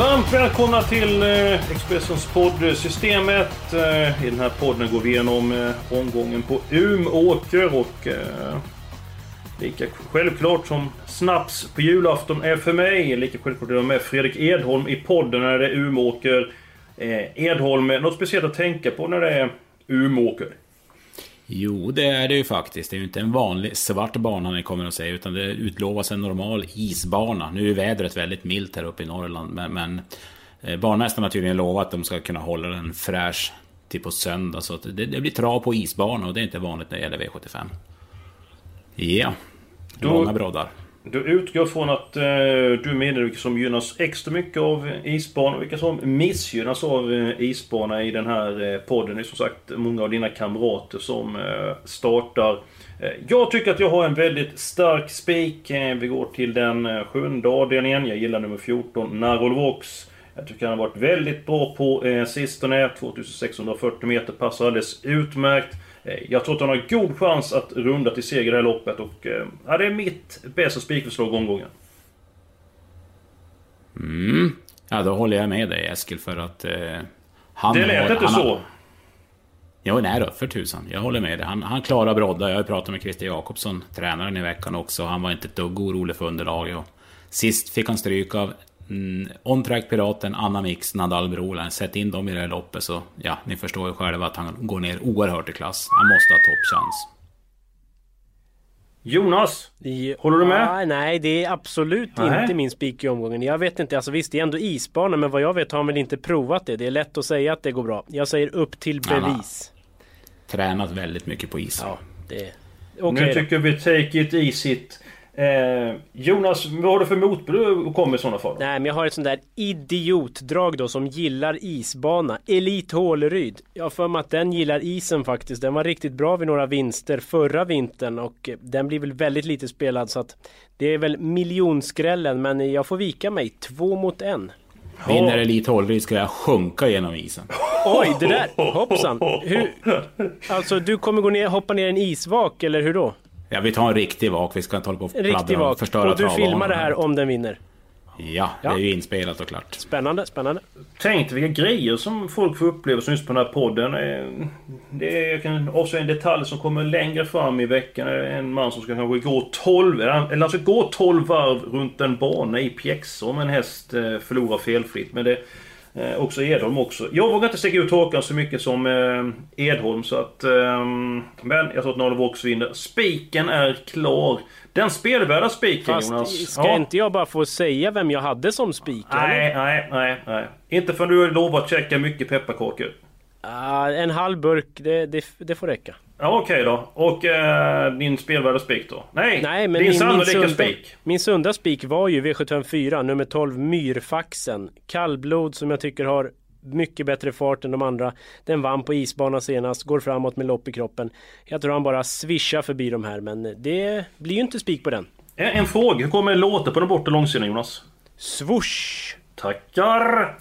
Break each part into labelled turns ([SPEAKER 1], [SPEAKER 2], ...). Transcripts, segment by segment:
[SPEAKER 1] Varmt välkomna till eh, Expressens podd Systemet. Eh, I den här podden går vi igenom eh, omgången på Umeåker och lika självklart som snaps på julafton är för mig, lika självklart är det med Fredrik Edholm i podden när det är Umeåker. Edholm, något speciellt att tänka på när det är Umeåker?
[SPEAKER 2] Jo, det är det ju faktiskt. Det är ju inte en vanlig svart bana ni kommer att se, utan det utlovas en normal isbana. Nu är vädret väldigt milt här uppe i Norrland, men, men eh, banmästarna har tydligen lovat att de ska kunna hålla den fräsch till på söndag. Så det, det blir trav på isbana och det är inte vanligt när det gäller V75. Ja,
[SPEAKER 1] Då-
[SPEAKER 2] långa broddar.
[SPEAKER 1] Du utgår från att eh, du menar vilka som gynnas extra mycket av isbana och vilka som missgynnas av eh, isbana i den här eh, podden. Det är som sagt många av dina kamrater som eh, startar. Eh, jag tycker att jag har en väldigt stark spik. Eh, vi går till den eh, sjunde avdelningen. Jag gillar nummer 14, Narolvox. Jag tycker han har varit väldigt bra på eh, sistone. 2640 meter passar alldeles utmärkt. Eh, Jag tror att han har god chans att runda till seger i det här loppet och... eh, Ja, det är mitt bästa spikförslag omgången.
[SPEAKER 2] Mm. Ja, då håller jag med dig Eskil för att... Eh, han
[SPEAKER 1] Det lät
[SPEAKER 2] har,
[SPEAKER 1] inte
[SPEAKER 2] han
[SPEAKER 1] så.
[SPEAKER 2] Har, jo, nej då, för tusan. Jag håller med dig. Han, han klarar brodda. Jag har pratat med Christer Jakobsson, tränaren i veckan också. Han var inte ett dugg orolig för underlaget. Och sist fick han stryk av mm, On-Track Piraten, Anna Mix, Nadal Broline. Sätt in dem i det här loppet så, ja, ni förstår ju själva att han går ner oerhört i klass. Han måste ha toppchans.
[SPEAKER 1] Jonas! Håller du med?
[SPEAKER 3] Ah, nej, det är absolut
[SPEAKER 1] Nej.
[SPEAKER 3] inte min spik i omgången. Jag vet inte, alltså visst det är ändå isbana men vad jag vet har han väl inte provat det. Det är lätt att säga att det går bra. Jag säger upp till bevis.
[SPEAKER 2] Tränat väldigt mycket på is.
[SPEAKER 3] Ja, det...
[SPEAKER 1] nu
[SPEAKER 3] Okej då.
[SPEAKER 1] tycker vi take it easy. Eh, Jonas, vad har du för motbud att komma i sådana fall?
[SPEAKER 3] Nej men jag har ett sånt där idiotdrag då som gillar isbana. Elit Håleryd. Jag har för mig att den gillar isen faktiskt. Den var riktigt bra vid några vinster förra vintern och eh, den blir väl väldigt lite spelad så att det är väl miljonskrällen men jag får vika mig. Två mot en.
[SPEAKER 2] Vinner Elite Hålryd ska jag sjunka genom isen.
[SPEAKER 3] Oj, det där! Hoppsan! Hur, alltså du kommer gå ner, hoppa ner i en isvak eller hur då?
[SPEAKER 2] Ja, vi tar en riktig vak. Vi ska inte hålla på och
[SPEAKER 3] riktig
[SPEAKER 2] fladdra och
[SPEAKER 3] vak.
[SPEAKER 2] förstöra
[SPEAKER 3] Och du
[SPEAKER 2] travbanan
[SPEAKER 3] filmar det här om den vinner.
[SPEAKER 2] Ja, det är ju inspelat och klart.
[SPEAKER 3] Spännande, spännande.
[SPEAKER 1] Tänk dig vilka grejer som folk får uppleva som just på den här podden. Eh, Det är, jag kan avslöja en detalj som kommer längre fram i veckan. Det är En man som ska kanske gå 12, eller alltså gå 12 varv runt en bana i pjäxor om en häst eh, förlorar felfritt. Men det eh, också Edholm också. Jag vågar inte sticka ut hakan så mycket som eh, Edholm så att... Eh, men jag tror att Nalovox vinner. Spiken är klar. Den spelvärda spiken
[SPEAKER 3] Fast
[SPEAKER 1] Jonas.
[SPEAKER 3] ska inte jag bara få säga vem jag hade som spik?
[SPEAKER 1] Nej, nej, nej, nej. Inte förrän du har lovat checka mycket pepparkakor.
[SPEAKER 3] Ah, en halv burk, det, det, det får räcka.
[SPEAKER 1] Ja, okej då. Och eh, din spelvärda spik då? Nej,
[SPEAKER 3] Nej, men
[SPEAKER 1] din
[SPEAKER 3] min,
[SPEAKER 1] sannolika spik.
[SPEAKER 3] min sunda spik var ju V754, nummer 12, Myrfaxen. Kallblod som jag tycker har mycket bättre fart än de andra. Den vann på isbana senast, går framåt med lopp i kroppen. Jag tror han bara swishar förbi de här, men det blir ju inte spik på den.
[SPEAKER 1] En, en fråga. Hur kommer det låta på den bortre långsidan Jonas?
[SPEAKER 3] Swoosh!
[SPEAKER 1] Tackar!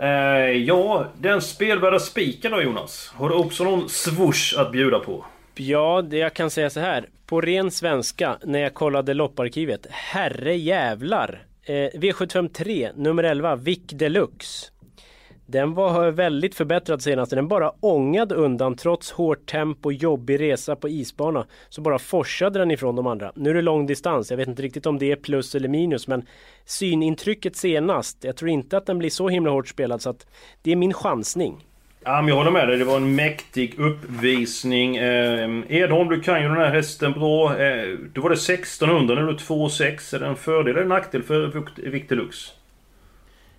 [SPEAKER 1] Eh, ja, den spelvärda spiken då Jonas. Har du också någon swoosh att bjuda på?
[SPEAKER 3] Ja, det jag kan säga så här. På ren svenska, när jag kollade lopparkivet. Herre jävlar! Eh, V753, nummer 11, Vic Deluxe. Den var väldigt förbättrad senast. Den bara ångade undan trots hårt tempo, jobbig resa på isbana. Så bara forsade den ifrån de andra. Nu är det lång distans. Jag vet inte riktigt om det är plus eller minus. Men synintrycket senast. Jag tror inte att den blir så himla hårt spelad. Så att det är min chansning.
[SPEAKER 1] Ja, men jag håller med dig. Det var en mäktig uppvisning. Eh, Edholm, du kan ju den här hästen bra. Eh, du var det 1600 när du är 2,6. Är det en fördel eller en nackdel för Victor Lux?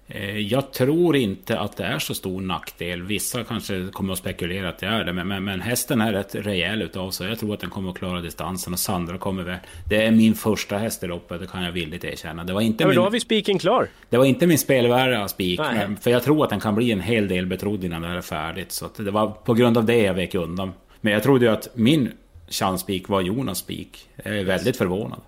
[SPEAKER 2] Eh, jag tror inte att det är så stor nackdel. Vissa kanske kommer att spekulera att det är det. Men, men, men hästen är rätt rejäl utav sig. Jag tror att den kommer att klara distansen och Sandra kommer väl. Det är min första häst i loppet, det kan jag villigt erkänna. Det var inte
[SPEAKER 3] Ja, men
[SPEAKER 2] min,
[SPEAKER 3] då har vi spiken klar.
[SPEAKER 2] det var inte min spelvärda spik. För jag tror att den kan bli en hel del betrodd innan det här är färdigt. Så det var på grund av det jag vek undan. Men jag trodde ju att min chanspik var Jonas spik. Jag är väldigt förvånad.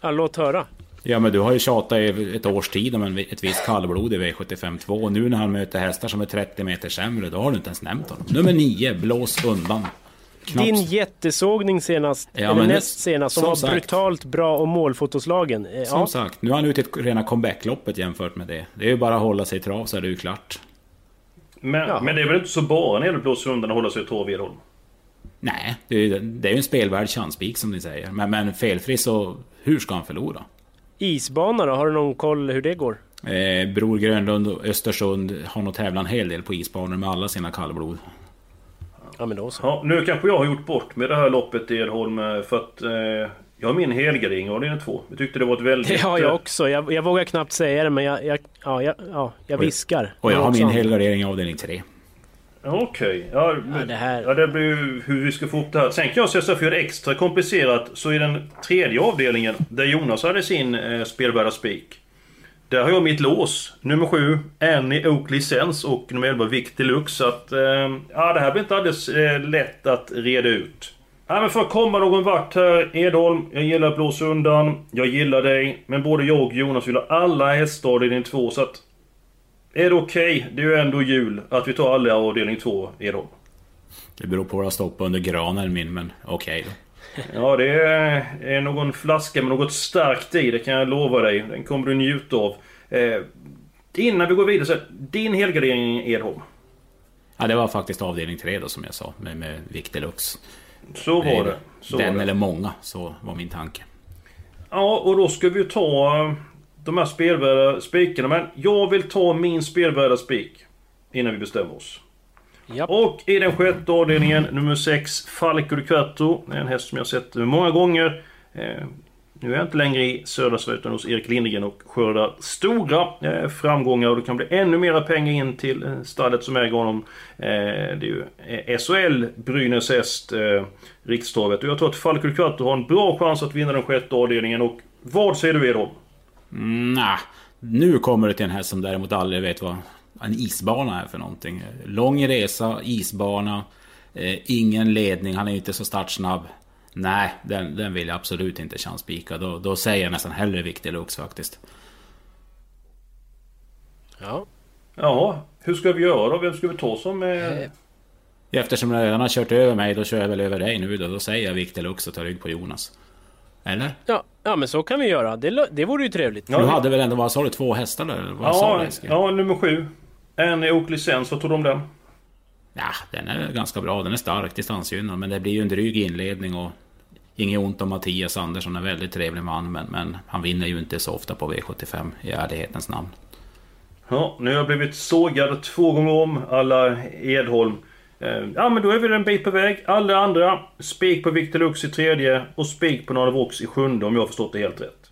[SPEAKER 3] Ja, låt höra.
[SPEAKER 2] Ja men du har ju tjatat i ett års tid om en, ett visst kallblod i V75 2 och nu när han möter hästar som är 30 meter sämre då har du inte ens nämnt honom. Nummer 9, blås undan. Knappt-
[SPEAKER 3] Din jättesågning senast,
[SPEAKER 2] Ja,
[SPEAKER 3] eller näst senast, som,
[SPEAKER 2] som
[SPEAKER 3] var
[SPEAKER 2] sagt.
[SPEAKER 3] brutalt bra och målfotoslagen. Eh,
[SPEAKER 2] Som
[SPEAKER 3] Ja,
[SPEAKER 2] sagt, nu är han ute i ett rena comebackloppet jämfört med det. Det är ju bara att hålla sig i trav så är det ju klart.
[SPEAKER 1] Men,
[SPEAKER 3] Ja.
[SPEAKER 1] men det är väl inte så bara när det gäller att blåsa undan och hålla sig i torv Edholm?
[SPEAKER 2] Nej, det är ju det är ju en spelvärd chanspik som ni säger. Men, men felfri så, hur ska han förlora?
[SPEAKER 3] Isbana då, har du någon koll hur det går?
[SPEAKER 2] Eh, Bror Grönlund och Östersund har nog tävlat en hel del på isbanor med alla sina kallblod.
[SPEAKER 3] Ja men då så.
[SPEAKER 1] Ja, nu kanske jag har gjort bort med det här loppet Edholm eh, för att eh, jag har min helgardering av linje 2. Vi tyckte det var ett väldigt...
[SPEAKER 3] Det har jag
[SPEAKER 1] eh,
[SPEAKER 3] också. Jag, jag vågar knappt säga det men jag, jag, ja, jag, ja, jag viskar.
[SPEAKER 2] Och jag har
[SPEAKER 3] också.
[SPEAKER 2] min helgardering i avdelning 3.
[SPEAKER 1] Okej, ja,
[SPEAKER 3] Ja, det här-
[SPEAKER 1] ja det blir ju hur vi ska få upp det här. Sen kan jag säga så för att det extra komplicerat så i den tredje avdelningen där Jonas hade sin eh, spelvärda spik. Där har jag mitt lås. Nummer 7, Annie Oak Licens och nummer 11, Vic Deluxe. Så att, eh, ja det här blir inte alldeles eh, lätt att reda ut. Ja, men för att komma någon vart här, Edholm, jag gillar att blåsa undan. Jag gillar dig. Men både jag och Jonas vill ha alla hästar i din två så att... Är det okej? Det är ju ändå jul. Att vi tar alla avdelning 2, Edholm.
[SPEAKER 2] Det beror på vad jag stoppar under granen min, men okej då.
[SPEAKER 1] Ja, det är, är någon flaska med något starkt i, det kan jag lova dig. Den kommer du njuta av. Eh, innan vi går vidare, så din helgardering Edholm.
[SPEAKER 2] Ja, det var faktiskt avdelning 3 då som jag sa, med, med Vic Deluxe.
[SPEAKER 1] Så var det. Så
[SPEAKER 2] Den
[SPEAKER 1] var det.
[SPEAKER 2] eller många, så var min tanke.
[SPEAKER 1] Ja, och då ska vi ta de här spelvärda spikarna. Men jag vill ta min spelvärda spik. Innan vi bestämmer oss.
[SPEAKER 3] Japp.
[SPEAKER 1] Och i den sjätte avdelningen, nummer 6, Falco di Quattro. En häst som jag har sett många gånger. Eh, nu är jag inte längre i södra Sverige utan hos Erik Lindgren och skördar stora eh, framgångar. Och det kan bli ännu mera pengar in till eh, stallet som äger honom. Eh, det är ju eh, SHL, Brynäs häst, eh, Rikstravet. Och jag tror att Falco di Quattro har en bra chans att vinna den sjätte avdelningen. Och vad säger du Edholm?
[SPEAKER 2] Mm, nah. Nu kommer det till en häst som däremot aldrig vet vad en isbana är för någonting. Lång resa, isbana, eh, ingen ledning, han är inte så startsnabb. Nej, den, den vill jag absolut inte chanspika. Då, då säger jag nästan hellre Vic Deluxe faktiskt.
[SPEAKER 3] Ja.
[SPEAKER 1] Ja, hur ska vi göra då? Vem ska vi ta som... Eh...
[SPEAKER 2] Eftersom redan har kört över mig, då kör jag väl över dig nu då. Då säger jag Vic Deluxe och tar rygg på Jonas. Eller?
[SPEAKER 3] Ja, ja men så kan vi göra. Det, det vore ju trevligt.
[SPEAKER 1] Ja,
[SPEAKER 2] du hade väl ändå, vad sa du, två hästar där? eller Vad sa
[SPEAKER 1] Ja, ja, nummer sju. En i Oak Licens, vad tror du om den?
[SPEAKER 2] Ja, den är ganska bra. Den är stark, distansgynnad. Men det blir ju en dryg inledning och... Inget ont om Mattias Andersson, en väldigt trevlig man. Men, men han vinner ju inte så ofta på V75 i ärlighetens namn.
[SPEAKER 1] Ja, nu har jag blivit sågad två gånger om, alla Edholm. Eh, Ja men då är vi en bit på väg. Alla andra, spik på Victor Lux i tredje och spik på Nana Vox i sjunde om jag har förstått det helt rätt.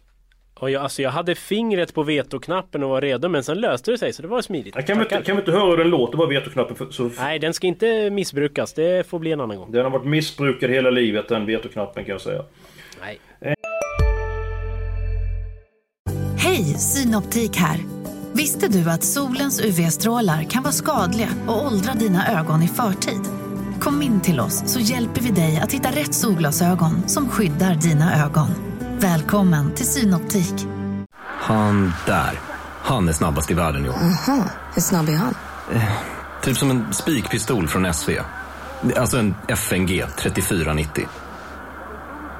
[SPEAKER 3] Och jag, alltså jag hade fingret på vetoknappen och var redo men sen löste det sig så det var smidigt.
[SPEAKER 1] Jag kan, vi kan vi inte höra hur den låter, bara vetoknappen? För, så
[SPEAKER 3] Nej, den ska inte missbrukas. Det får bli en annan gång.
[SPEAKER 1] Den har varit missbrukad hela livet, den vetoknappen kan jag säga.
[SPEAKER 3] Nej.
[SPEAKER 4] Hej, Synoptik här. Visste du att solens UV-strålar kan vara skadliga och åldra dina ögon i förtid? Kom in till oss så hjälper vi dig att hitta rätt solglasögon som skyddar dina ögon. Välkommen till Synoptik.
[SPEAKER 5] Han där. Han är snabbast i världen i år.
[SPEAKER 6] Hur snabb är han?
[SPEAKER 5] Typ som en spikpistol från SV. Alltså en FNG 3490.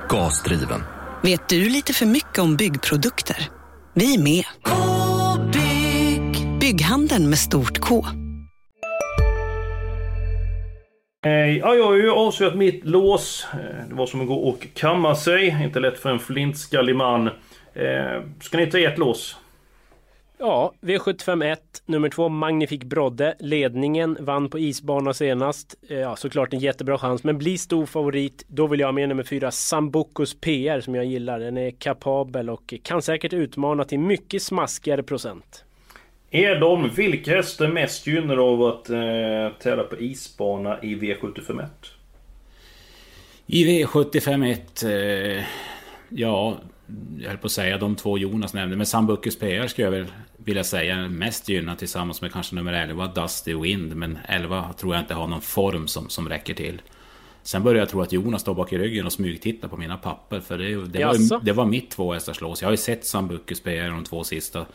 [SPEAKER 5] Gasdriven.
[SPEAKER 6] Vet du lite för mycket om byggprodukter? Vi är med. -bygg. Bygghandeln med stort K.
[SPEAKER 1] Ja, jag har ju avslöjat mitt lås. Eh, Det var som att gå och kamma sig. Inte lätt för en flintskallig man. Eh, Ska ni ta ert lås?
[SPEAKER 3] Ja, V751, nummer två Magnifik Brodde. Ledningen vann på isbana senast. Eh, Ja, såklart en jättebra chans, men blir stor favorit. Då vill jag ha med nummer fyra Sambucus PR som jag gillar. Den är kapabel och kan säkert utmana till mycket smaskigare procent.
[SPEAKER 1] Edholm, vilka hästar är mest gynnade av att eh, tävla på isbana i V751?
[SPEAKER 2] I V751... Eh, ja, jag höll på att säga de två Jonas nämnde. Men Sambucus PR skulle jag väl vilja säga är mest gynnad tillsammans med kanske nummer 11, Dusty Wind. Men 11 tror jag inte har någon form som, som räcker till. Sen började jag tro att Jonas står bak i ryggen och smygtittar på mina papper. För det, det, var, det var mitt två hästars lås. Jag har ju sett Sambucus PR de två sista.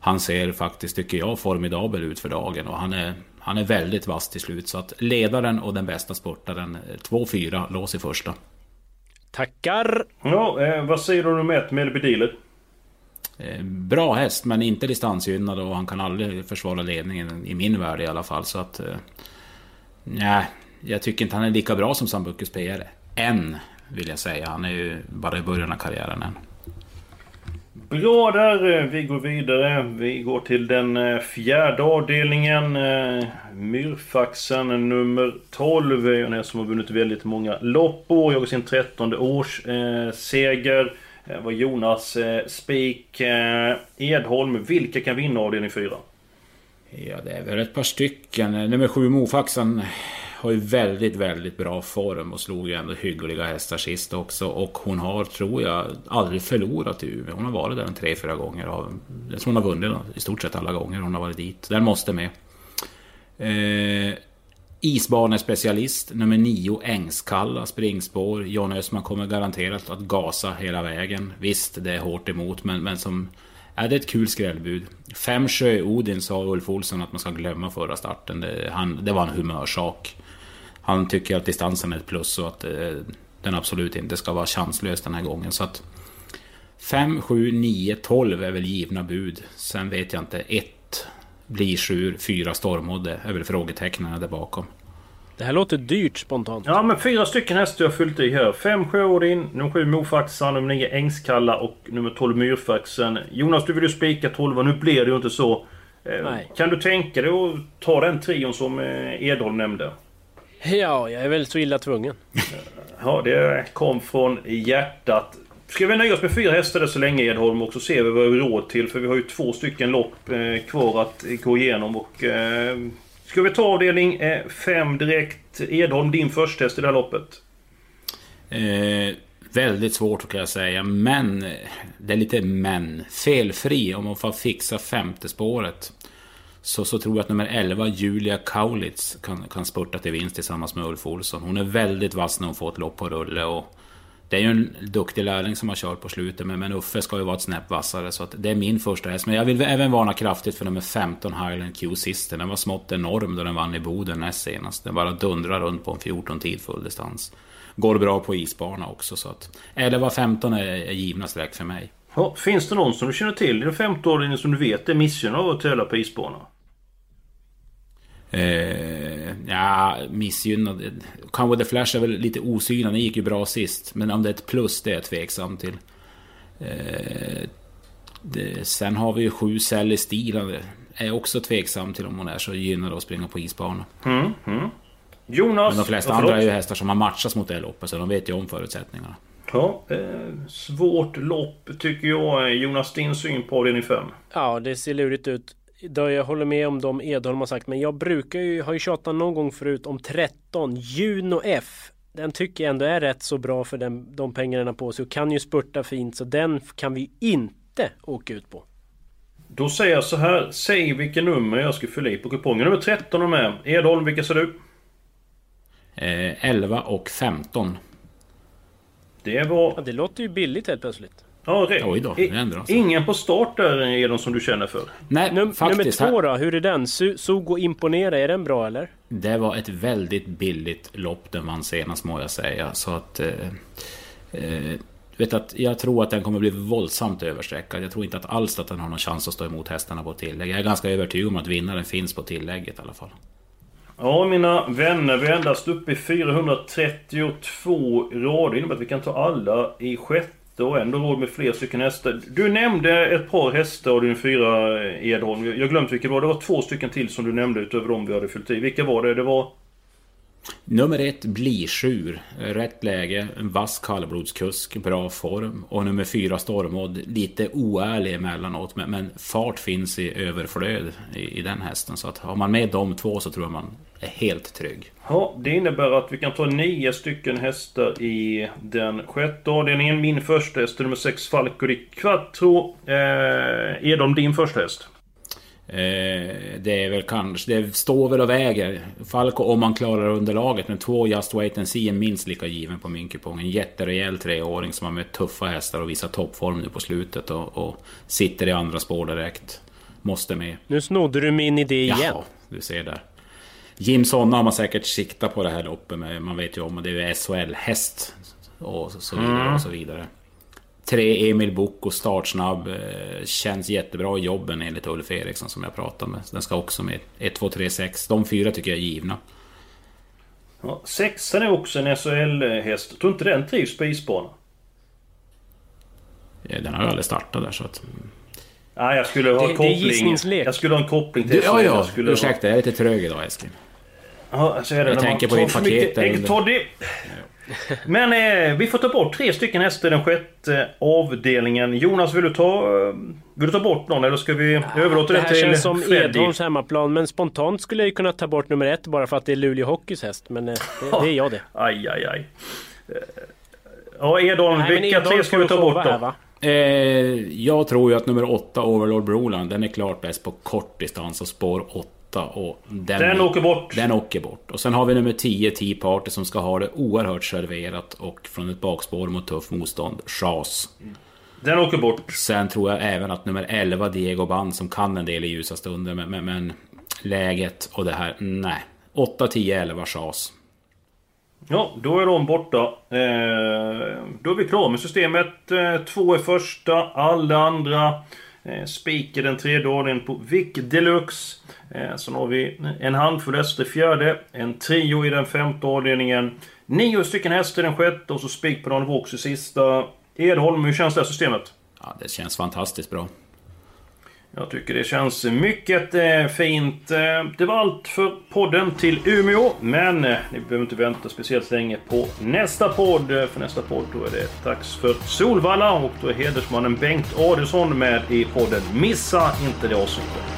[SPEAKER 2] Han ser faktiskt, tycker jag, formidabel ut för dagen. Och han är, han är väldigt vass till slut. Så att ledaren och den bästa sportaren, 2-4, lås i första.
[SPEAKER 3] Tackar!
[SPEAKER 1] Ja, eh, vad säger du om ett Melby Dealer?
[SPEAKER 2] Eh, bra häst, men inte distansgynnad och han kan aldrig försvara ledningen i min värld i alla fall. Så att... Eh, nej, jag tycker inte han är lika bra som Sambucus PR. Än, vill jag säga. Han är ju bara i början av karriären än.
[SPEAKER 1] Bra där, eh, vi går vidare. Vi går till den eh, fjärde avdelningen. Eh, Myrfaxen nummer 12. En häst som har vunnit väldigt många lopp och jagar sin trettonde års eh, seger. Det var Jonas Spik Edholm. Vilka kan vinna avdelning 4?
[SPEAKER 2] Ja, det är väl ett par stycken. Nummer 7 Mofaxen har ju väldigt, väldigt bra form och slog ju ändå hyggliga hästar sist också. Och hon har, tror jag, aldrig förlorat i Umeå. Hon har varit där en tre, fyra gånger. Jag tror hon har vunnit i stort sett alla gånger hon har varit dit. Den måste med. Eh, Isbanespecialist nummer 9 Ängskalla springspår. John Östman kommer garanterat att gasa hela vägen. Visst, det är hårt emot men, men som... Ja, det är ett kul skrällbud. Fem Sjö-Odin sa Ulf Olsson att man ska glömma förra starten. Det, han, det var en humörsak. Han tycker att distansen är ett plus och att eh, den absolut inte ska vara chanslös den här gången. Så att 5, 7, 9, 12 är väl givna bud. Sen vet jag inte. 1 blir 7, 4 Stormodde är väl frågetecknen där bakom.
[SPEAKER 3] Det här låter dyrt spontant.
[SPEAKER 1] Ja men fyra stycken hästar jag fyllt i här. 5 Sjöodin, nummer 7 Mofaxan, nummer 9 Ängskalla och nummer 12 Myrfaxen. Jonas du vill ju spika 12 nu blir det ju inte så. Eh, Nej. Kan du tänka dig att ta den trion som eh, Edholm nämnde?
[SPEAKER 3] Ja, jag är väl så illa tvungen.
[SPEAKER 1] Ja, det kom från hjärtat. Ska vi nöja oss med fyra hästar så länge Edholm och så ser vi vad vi har råd till. För vi har ju två stycken lopp eh, kvar att gå igenom. Och, eh, ska vi ta avdelning 5 eh, direkt? Edholm, din första häst i det här loppet?
[SPEAKER 2] Eh, väldigt svårt kan jag säga. Men det är lite men. Felfri om man får fixa femte spåret så, så tror jag att nummer 11, Julia Kaulitz, kan, kan spurta till vinst tillsammans med Ulf Olsson. Hon är väldigt vass när hon får ett lopp på rulle. Och det är ju en duktig lärling som har kört på slutet, men, men Uffe ska ju vara ett snäpp vassare. Så att det är min första häst. Men jag vill även varna kraftigt för nummer 15, Highland Q-Sister. Den var smått enorm då den vann i Boden näst senast. Den bara dundrar runt på en 14 tid full distans. Går bra på isbana också, så att 11-15 är, är givna streck för mig.
[SPEAKER 1] Ja, finns det någon som du känner till i den femte åringen som du vet är missgynnad av att tävla på isbana?
[SPEAKER 2] Eh, ja, missgynnad. Kanske The Flash är väl lite osynad. Den gick ju bra sist. Men om det är ett plus, det är jag tveksam till. Eh, det, sen har vi ju sju Sally Steel. Är också tveksam till om hon är så gynnad att springa på isbana.
[SPEAKER 1] Mm, mm. Jonas...
[SPEAKER 2] Men de flesta andra är ju hästar som har matchats mot det loppet. Så de vet ju om förutsättningarna.
[SPEAKER 1] Ja, eh, svårt lopp tycker jag. Jonas, din syn på avdelning 5?
[SPEAKER 3] Ja, det ser lurigt ut. Då jag håller med om de Edholm har sagt, men jag brukar ju, har ju tjatat någon gång förut om 13, Juno F. Den tycker jag ändå är rätt så bra för den, de pengarna på sig och kan ju spurta fint så den kan vi inte åka ut på.
[SPEAKER 1] Då säger jag så här, säg vilket nummer jag ska fylla i på kupongen. Nummer 13 är med. Edholm, vilka ser du?
[SPEAKER 2] Eh, 11 och 15.
[SPEAKER 1] Det var...
[SPEAKER 3] Ja, det låter ju billigt helt plötsligt.
[SPEAKER 1] Ja, rätt.
[SPEAKER 2] Oj då, det ändrar
[SPEAKER 1] sig. Ingen på start där är de som du känner för?
[SPEAKER 2] Nej, Num faktiskt.
[SPEAKER 3] Nummer två då, hur är den? Sugo Imponera, är den bra eller?
[SPEAKER 2] Det var ett väldigt billigt lopp den vann senast må jag säga. Så att... Eh, eh, vet att jag tror att den kommer bli våldsamt överstreckad. Jag tror inte att alls att den har någon chans att stå emot hästarna på tillägg. Jag är ganska övertygad om att vinnaren finns på tillägget i alla fall.
[SPEAKER 1] Ja mina vänner, vi är endast uppe i 432 rader. Det innebär att vi kan ta alla i sjätte och ändå råd med fler stycken hästar. Du nämnde ett par hästar av din fyra Edholm. Jag glömde vilka det var. Det var två stycken till som du nämnde utöver de vi hade fyllt i. Vilka var det? Det var...
[SPEAKER 2] Nummer ett Blisjur. Rätt läge, en vass kallblodskusk, bra form. Och nummer fyra Stormod. Lite oärlig emellanåt men, men fart finns i överflöd i, i, den hästen. Så att har man med de två så tror jag man är helt trygg.
[SPEAKER 1] Ja, det innebär att vi kan ta nio stycken hästar i den sjätte avdelningen. Min första häst är nummer sex Falco di Quattro. Eh, är de din första häst?
[SPEAKER 2] Eh, det är väl kanske, det står väl och väger. Falco om man klarar underlaget. Men två Just Wait and See är minst lika given på min kupong. En jätterejäl treåring som har mött tuffa hästar och visar toppform nu på slutet. Och, och, sitter i andra spår direkt. Måste med.
[SPEAKER 3] Nu snodde du min idé igen.
[SPEAKER 2] Ja, du ser där. Jim Sonna har man säkert siktat på det här loppet med. Man vet ju om att det är SHL-häst. Och så vidare mm. och så vidare. Tre Emil Boko startsnabb. Eh, känns jättebra i jobben enligt Ulf Eriksson som jag pratade med. Den ska också med 1, 2, 3, 6. De fyra tycker jag är givna.
[SPEAKER 1] Ja, sexan är också en SHL-häst. Tror inte den trivs på isbana?
[SPEAKER 2] Ja, den har ju aldrig startat där så att...
[SPEAKER 1] Nej, jag skulle ha
[SPEAKER 3] det,
[SPEAKER 1] koppling.
[SPEAKER 3] Det
[SPEAKER 1] jag skulle ha en koppling till
[SPEAKER 2] SHL. Ja, ja.
[SPEAKER 1] Skulle
[SPEAKER 2] Ursäkta, jag är lite trög idag Eskil.
[SPEAKER 1] Ja, så är det
[SPEAKER 2] jag tänker på ditt paket där
[SPEAKER 1] under... det. Men eh, vi får ta bort tre stycken hästar i den sjätte avdelningen. Jonas, vill du ta, eh, vill du ta bort någon eller ska vi ja, överlåta det, det
[SPEAKER 3] här
[SPEAKER 1] till
[SPEAKER 3] känns som Edholms hemmaplan. Men spontant skulle jag ju kunna ta bort nummer ett bara för att det är Luleå Hockeys häst. Men eh, det, det, är jag det.
[SPEAKER 1] Aj, aj, aj. Eh, ja, Edholm, vilka tre ska vi ta bort då? Här,
[SPEAKER 2] Eh, jag tror ju att nummer åtta Overlord Broland, den är klart bäst på kort distans och spår 8 8 och
[SPEAKER 1] den, den åker bort.
[SPEAKER 2] Den åker bort. Och sen har vi nummer 10, Tea Party, som ska ha det oerhört serverat och från ett bakspår mot tuff motstånd, Chas.
[SPEAKER 1] Den åker bort.
[SPEAKER 2] Sen tror jag även att nummer 11, Diego Band, som kan en del i ljusa stunder, men, men, men läget och det här, nej. 8, 10, 11, Chas.
[SPEAKER 1] Ja, då är de borta. Eh, då är vi klara med systemet. Eh, två är första, alla andra. Eh, Spiker den tredje ordningen på Vic Deluxe. Eh, sen har vi en handfull hästar i fjärde, en trio i den femte avdelningen, nio stycken hästar i den sjätte och så spik på någon Vox i sista. Edholm, hur känns det här systemet?
[SPEAKER 2] Ja, det känns fantastiskt bra.
[SPEAKER 1] Jag tycker det känns mycket eh, fint. Eh, det var allt för podden till Umeå. Men ni behöver inte vänta speciellt länge på nästa podd. För nästa podd då är det dags för Solvalla och då är hedersmannen Bengt Adelsson med i podden. Missa inte det avsnittet.